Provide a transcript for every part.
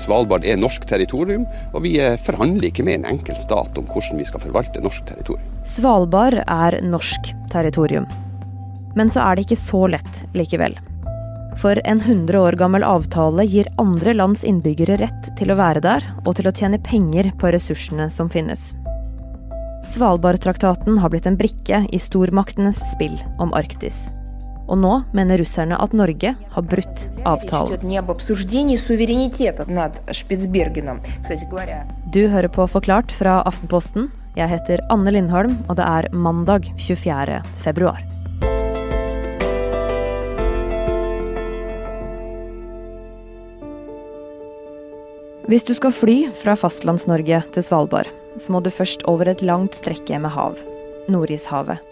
Svalbard er norsk territorium, og vi forhandler ikke med en enkelt stat om hvordan vi skal forvalte norsk territorium. Svalbard er norsk territorium. Men så er det ikke så lett likevel. For en 100 år gammel avtale gir andre lands innbyggere rett til å være der, og til å tjene penger på ressursene som finnes. Svalbardtraktaten har blitt en brikke i stormaktenes spill om Arktis. Og nå mener russerne at Norge har brutt avtalen. Du hører på Forklart fra Aftenposten. Jeg heter Anne Lindholm, og det er mandag 24. februar. Hvis du skal fly fra Fastlands-Norge til Svalbard, så må du først over et langt strekke med hav, Nordishavet.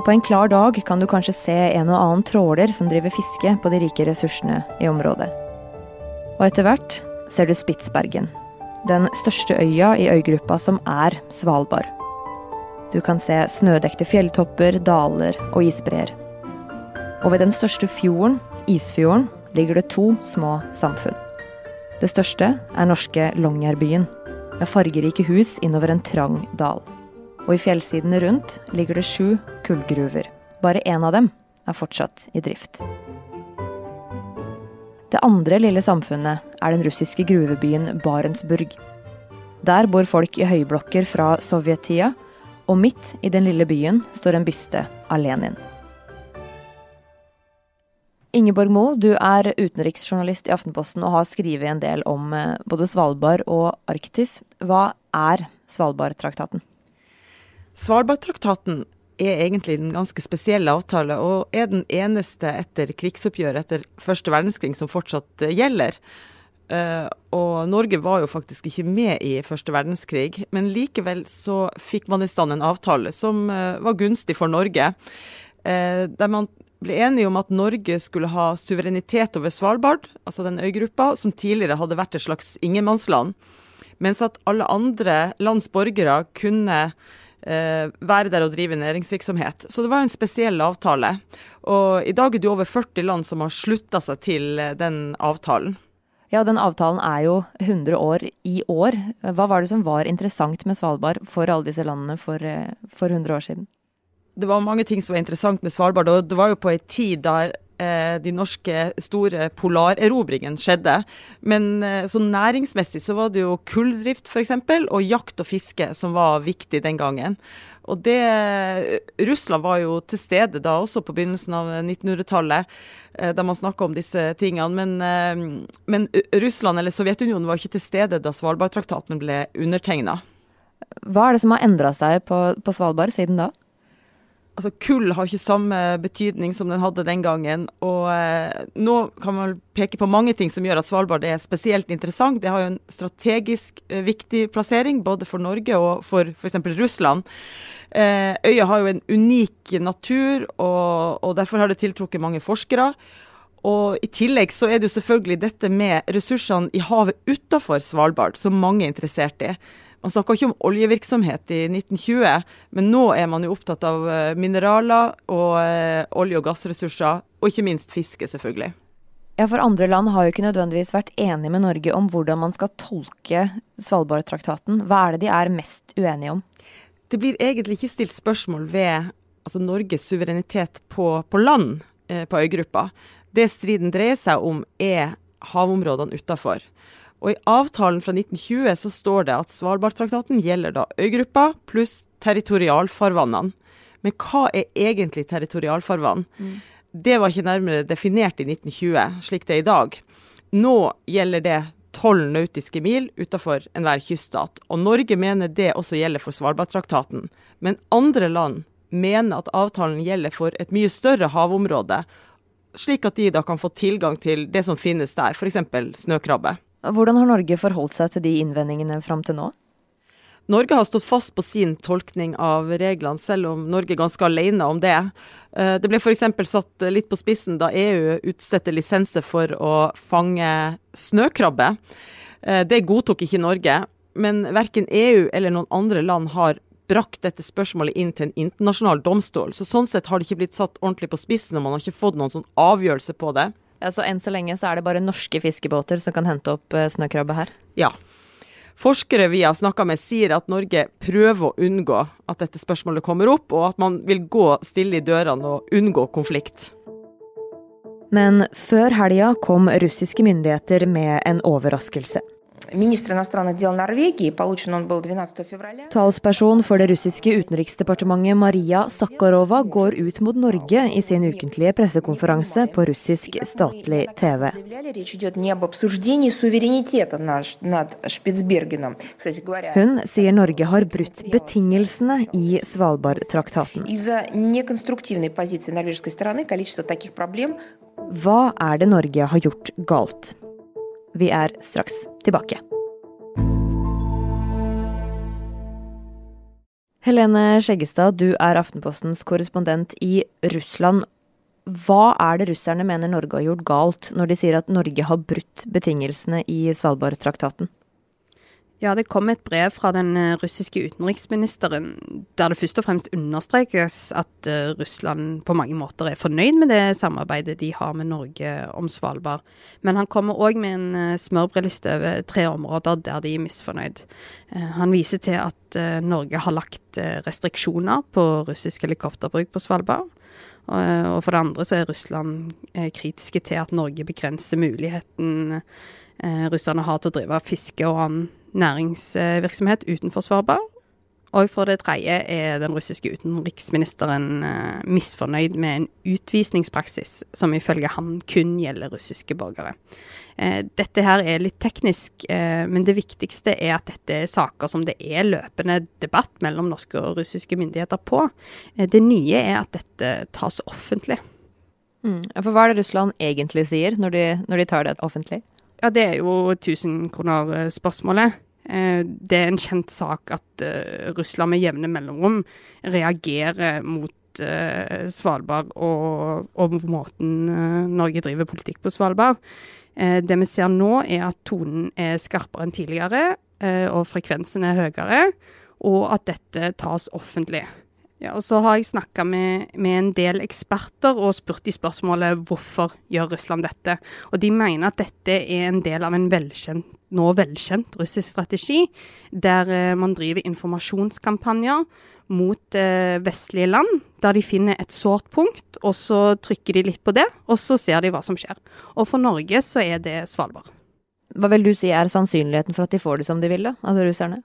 Og på en klar dag kan du kanskje se en og annen tråler som driver fiske på de rike ressursene i området. Og etter hvert ser du Spitsbergen, den største øya i øygruppa som er Svalbard. Du kan se snødekte fjelltopper, daler og isbreer. Og ved den største fjorden, Isfjorden, ligger det to små samfunn. Det største er norske Longyearbyen, med fargerike hus innover en trang dal. Og i fjellsidene rundt ligger det sju kullgruver. Bare én av dem er fortsatt i drift. Det andre lille samfunnet er den russiske gruvebyen Barentsburg. Der bor folk i høyblokker fra sovjettida, og midt i den lille byen står en byste av Lenin. Ingeborg Moe, du er utenriksjournalist i Aftenposten og har skrevet en del om eh, både Svalbard og Arktis. Hva er Svalbardtraktaten? Svalbardtraktaten er egentlig en ganske spesiell avtale, og er den eneste etter krigsoppgjøret etter første verdenskrig som fortsatt eh, gjelder. Uh, og Norge var jo faktisk ikke med i første verdenskrig, men likevel så fikk man i stand en avtale som uh, var gunstig for Norge. Der man ble enige om at Norge skulle ha suverenitet over Svalbard, altså den øygruppa, som tidligere hadde vært et slags ingenmannsland. Mens at alle andre lands borgere kunne eh, være der og drive næringsvirksomhet. Så det var en spesiell avtale. Og i dag er det over 40 land som har slutta seg til eh, den avtalen. Ja, den avtalen er jo 100 år i år. Hva var det som var interessant med Svalbard for alle disse landene for, eh, for 100 år siden? det var mange ting som var interessant med Svalbard. og Det var jo på en tid der eh, de norske store polarerobringene skjedde. Men eh, sånn næringsmessig så var det jo kulldrift f.eks. og jakt og fiske som var viktig den gangen. Og det, Russland var jo til stede da også på begynnelsen av 1900-tallet, eh, da man snakka om disse tingene. Men, eh, men, Russland eller Sovjetunionen var ikke til stede da Svalbardtraktaten ble undertegna. Hva er det som har endra seg på, på Svalbard siden da? Altså Kull har ikke samme betydning som den hadde den gangen. Og eh, nå kan man peke på mange ting som gjør at Svalbard er spesielt interessant. Det har jo en strategisk eh, viktig plassering, både for Norge og for f.eks. Russland. Eh, øya har jo en unik natur, og, og derfor har det tiltrukket mange forskere. Og I tillegg så er det jo selvfølgelig dette med ressursene i havet utafor Svalbard som mange er interessert i. Man snakka ikke om oljevirksomhet i 1920, men nå er man jo opptatt av eh, mineraler og eh, olje- og gassressurser, og ikke minst fiske, selvfølgelig. Ja, for andre land har jo ikke nødvendigvis vært enige med Norge om hvordan man skal tolke Svalbardtraktaten. Hva er det de er mest uenige om? Det blir egentlig ikke stilt spørsmål ved altså Norges suverenitet på, på land eh, på øygruppa. Det striden dreier seg om, er havområdene utafor. Og I avtalen fra 1920 så står det at Svalbardtraktaten gjelder da øygruppa pluss territorialfarvannene. Men hva er egentlig territorialfarvann? Mm. Det var ikke nærmere definert i 1920, slik det er i dag. Nå gjelder det tolv nautiske mil utenfor enhver kyststat, og Norge mener det også gjelder for Svalbardtraktaten. Men andre land mener at avtalen gjelder for et mye større havområde, slik at de da kan få tilgang til det som finnes der, f.eks. snøkrabbe. Hvordan har Norge forholdt seg til de innvendingene fram til nå? Norge har stått fast på sin tolkning av reglene, selv om Norge er ganske alene om det. Eh, det ble f.eks. satt litt på spissen da EU utstedte lisenser for å fange snøkrabbe. Eh, det godtok ikke Norge, men verken EU eller noen andre land har brakt dette spørsmålet inn til en internasjonal domstol. Så Sånn sett har det ikke blitt satt ordentlig på spissen, og man har ikke fått noen sånn avgjørelse på det. Ja, Så enn så lenge så er det bare norske fiskebåter som kan hente opp eh, snøkrabbe her? Ja. Forskere vi har snakka med sier at Norge prøver å unngå at dette spørsmålet kommer opp, og at man vil gå stille i dørene og unngå konflikt. Men før helga kom russiske myndigheter med en overraskelse. Talsperson for det russiske utenriksdepartementet Maria Sakharova går ut mot Norge i sin ukentlige pressekonferanse på russisk statlig TV. Hun sier Norge har brutt betingelsene i Svalbardtraktaten. Hva er det Norge har gjort galt? Vi er straks tilbake. Helene Skjeggestad, du er Aftenpostens korrespondent i Russland. Hva er det russerne mener Norge har gjort galt, når de sier at Norge har brutt betingelsene i Svalbardtraktaten? Ja, det kom et brev fra den eh, russiske utenriksministeren der det først og fremst understrekes at eh, Russland på mange måter er fornøyd med det samarbeidet de har med Norge om Svalbard. Men han kommer òg med en eh, smørbrødliste over tre områder der de er misfornøyd. Han viser til at Norge har lagt restriksjoner på russisk helikopterbruk på Svalbard. Og for det andre så er Russland kritiske til at Norge begrenser muligheten russerne har til å drive fiske og annen næringsvirksomhet utenfor Svalbard. Og for det tredje er den russiske utenriksministeren eh, misfornøyd med en utvisningspraksis som ifølge han kun gjelder russiske borgere. Eh, dette her er litt teknisk, eh, men det viktigste er at dette er saker som det er løpende debatt mellom norske og russiske myndigheter på. Det nye er at dette tas offentlig. Mm. For hva er det Russland egentlig sier når de, når de tar det offentlig? Ja, det er jo 1000 kroner-spørsmålet. Eh, Det er en kjent sak at eh, Russland med jevne mellomrom reagerer mot eh, Svalbard og, og måten eh, Norge driver politikk på Svalbard. Eh, Det vi ser nå, er at tonen er skarpere enn tidligere, eh, og frekvensen er høyere, og at dette tas offentlig. Ja, og så har jeg snakka med, med en del eksperter og spurt de spørsmålet hvorfor gjør Russland dette. Og de mener at dette er en del av en velkjent, nå velkjent russisk strategi, der eh, man driver informasjonskampanjer mot eh, vestlige land, der de finner et sårt punkt, og så trykker de litt på det, og så ser de hva som skjer. Og for Norge så er det Svalbard. Hva vil du si er sannsynligheten for at de får det som de vil, da? Altså russerne?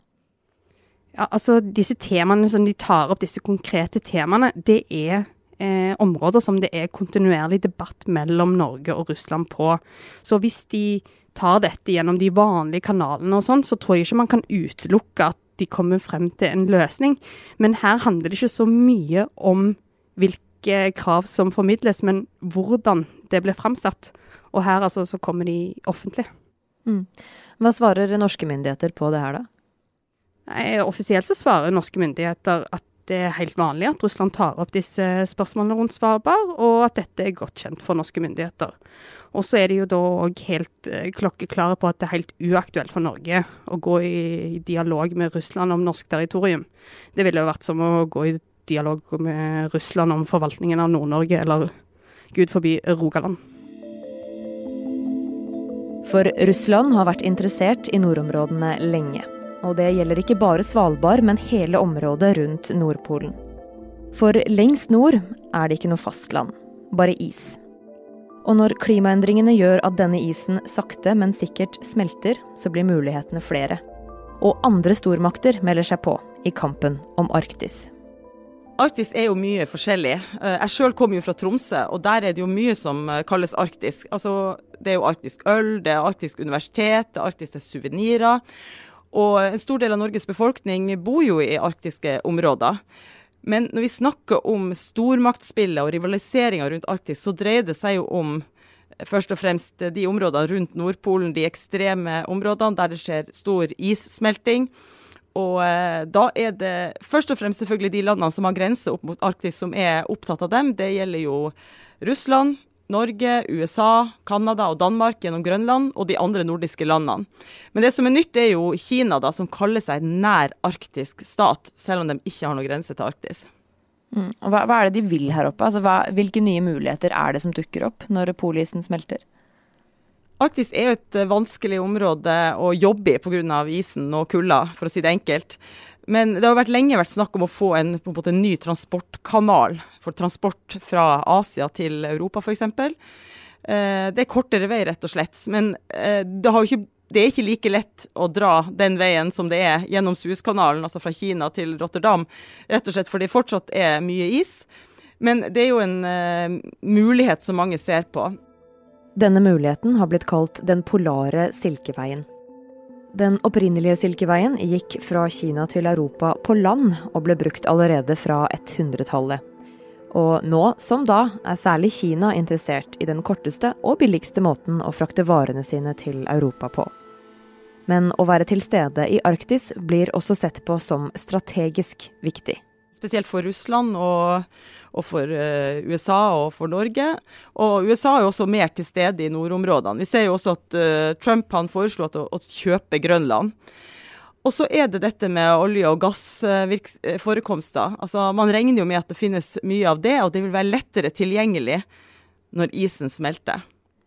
Ja, altså disse temaene som de tar opp, disse konkrete temaene, det er eh, områder som det er kontinuerlig debatt mellom Norge og Russland på. Så hvis de tar dette gjennom de vanlige kanalene og sånn, så tror jeg ikke man kan utelukke at de kommer frem til en løsning. Men her handler det ikke så mye om hvilke krav som formidles, men hvordan det ble framsatt. Og her altså så kommer de offentlig. Mm. Hva svarer norske myndigheter på det her, da? Offisielt så svarer norske myndigheter at det er helt vanlig at Russland tar opp disse spørsmålene rundt Svalbard, og at dette er godt kjent for norske myndigheter. Og så er de jo da òg helt eh, klokkeklare på at det er helt uaktuelt for Norge å gå i dialog med Russland om norsk territorium. Det ville jo vært som å gå i dialog med Russland om forvaltningen av Nord-Norge, eller gud forbi Rogaland. For Russland har vært interessert i nordområdene lenge. Og det gjelder ikke bare Svalbard, men hele området rundt Nordpolen. For lengst nord er det ikke noe fastland, bare is. Og når klimaendringene gjør at denne isen sakte, men sikkert smelter, så blir mulighetene flere. Og andre stormakter melder seg på i kampen om Arktis. Arktis er jo mye forskjellig. Eh, Jeg sjøl kommer jo fra Tromsø, og der er det jo mye som eh, kalles arktisk. Altså, det er jo arktisk øl, det er arktisk universitet, det er arktiske suvenirer. Og en stor del av Norges befolkning bor jo i arktiske områder. Men når vi snakker om stormaktspillet og rivaliseringa rundt Arktis, så dreier det seg jo om eh, først og fremst de områdene rundt Nordpolen, de ekstreme områdene der det skjer stor issmelting. Og eh, da er det først og fremst selvfølgelig de landene som har grense opp mot Arktis, som er opptatt av dem. Det gjelder jo Russland, Norge, USA, Canada og Danmark gjennom Grønland, og de andre nordiske landene. Men det som er nytt, er jo Kina, da, som kaller seg nær arktisk stat, selv om de ikke har noen grense til Arktis. Mm. Hva, hva, er det de vil her oppe? Altså, hva, hvilke nye muligheter er det som dukker opp når polisen smelter? Arktis er jo et vanskelig område å jobbe i pga. isen og kulda, for å si det enkelt. Men det har vært lenge vært snakk om å få en, en, en ny transportkanal for transport fra Asia til Europa f.eks. Eh, det er kortere vei, rett og slett. Men eh, det, ikke, det, er ikke like lett å dra den veien som det er gjennom Suezkanalen, altså fra Kina til Rotterdam. Rett og slett fordi det fortsatt er mye is. Men det er jo en eh, mulighet som mange ser på. Denne muligheten har blitt kalt den polare silkeveien. Den opprinnelige Silkeveien gikk fra Kina til Europa på land, og ble brukt allerede fra 100-tallet. Og nå, som da, er særlig Kina interessert i den korteste og billigste måten å frakte varene sine til Europa på. Men å være til stede i Arktis blir også sett på som strategisk viktig. Spesielt for Russland og og for uh, USA og for Norge. Og USA er jo også mer til stede i nordområdene. Vi ser jo også at uh, Trump han foreslo å, å kjøpe Grønland. Og så er det dette med olje- og gassforekomster. Altså, man regner jo med at det finnes mye av det, og det vil være lettere tilgjengelig når isen smelter.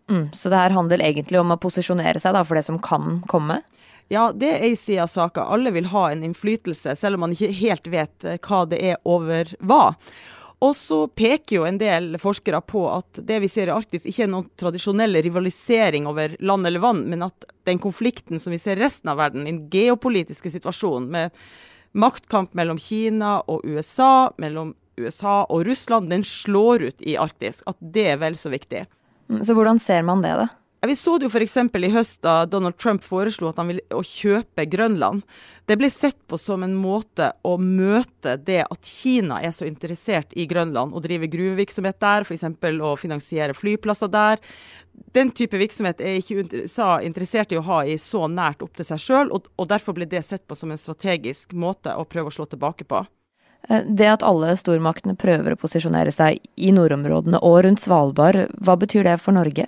Mm, så det her handler egentlig om å posisjonere seg da, for det som kan komme? Ja, det er ei side av saka. Alle vil ha en innflytelse, selv om man ikke helt vet eh, hva det er over hva. Og så peker jo en del forskere på at det vi ser i Arktis ikke er noen tradisjonell rivalisering over land eller vann, men at den konflikten som vi ser i resten av verden, den geopolitiske situasjonen med maktkamp mellom Kina og USA, mellom USA og Russland, den slår ut i Arktis. At det er vel så viktig. Mm, så hvordan ser man det, da? Vi så det jo f.eks. i høst da Donald Trump foreslo at han ville kjøpe Grønland. Det ble sett på som en måte å møte det at Kina er så interessert i Grønland og driver gruvevirksomhet der, f.eks. å finansiere flyplasser der. Den type virksomhet er ikke USA interessert i å ha i så nært opp til seg sjøl, og, og derfor ble det sett på som en strategisk måte å prøve å slå tilbake på. Eh, det at alle stormaktene prøver å posisjonere seg i nordområdene og rundt Svalbard, hva betyr det for Norge?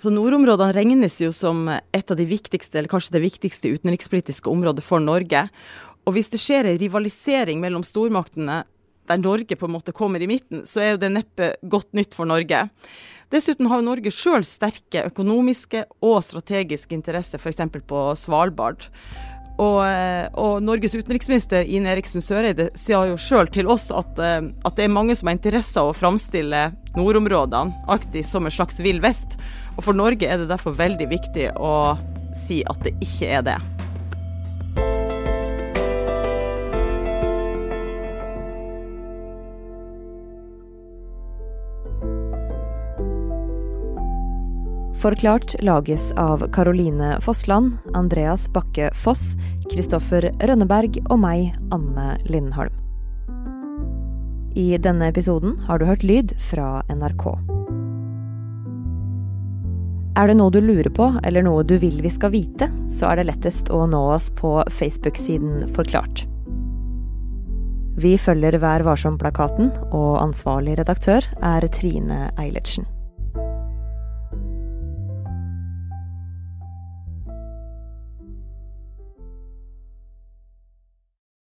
Så Nordområdene regnes jo som et av de viktigste, eller kanskje det viktigste utenrikspolitiske området for Norge. Og hvis det skjer en rivalisering mellom stormaktene der Norge på en måte kommer i midten, så er jo det neppe godt nytt for Norge. Dessuten har Norge sjøl sterke økonomiske og strategiske interesser, f.eks. på Svalbard. Og, og, Norges utenriksminister Ine Eriksen Søreide sier jo sjøl til oss at, at, det er mange som har interesse av å framstille nordområdene, Arktis, som en slags vill vest. Og for Norge er det derfor veldig viktig å si at det ikke er det. Forklart lages av Caroline Fossland, Andreas Bakke Foss, Kristoffer Rønneberg og meg, Anne Lindholm. I denne episoden har du hørt lyd fra NRK. Er det noe du lurer på, eller noe du vil vi skal vite, så er det lettest å nå oss på Facebook-siden Forklart. Vi følger Vær varsom-plakaten, og ansvarlig redaktør er Trine Eilertsen.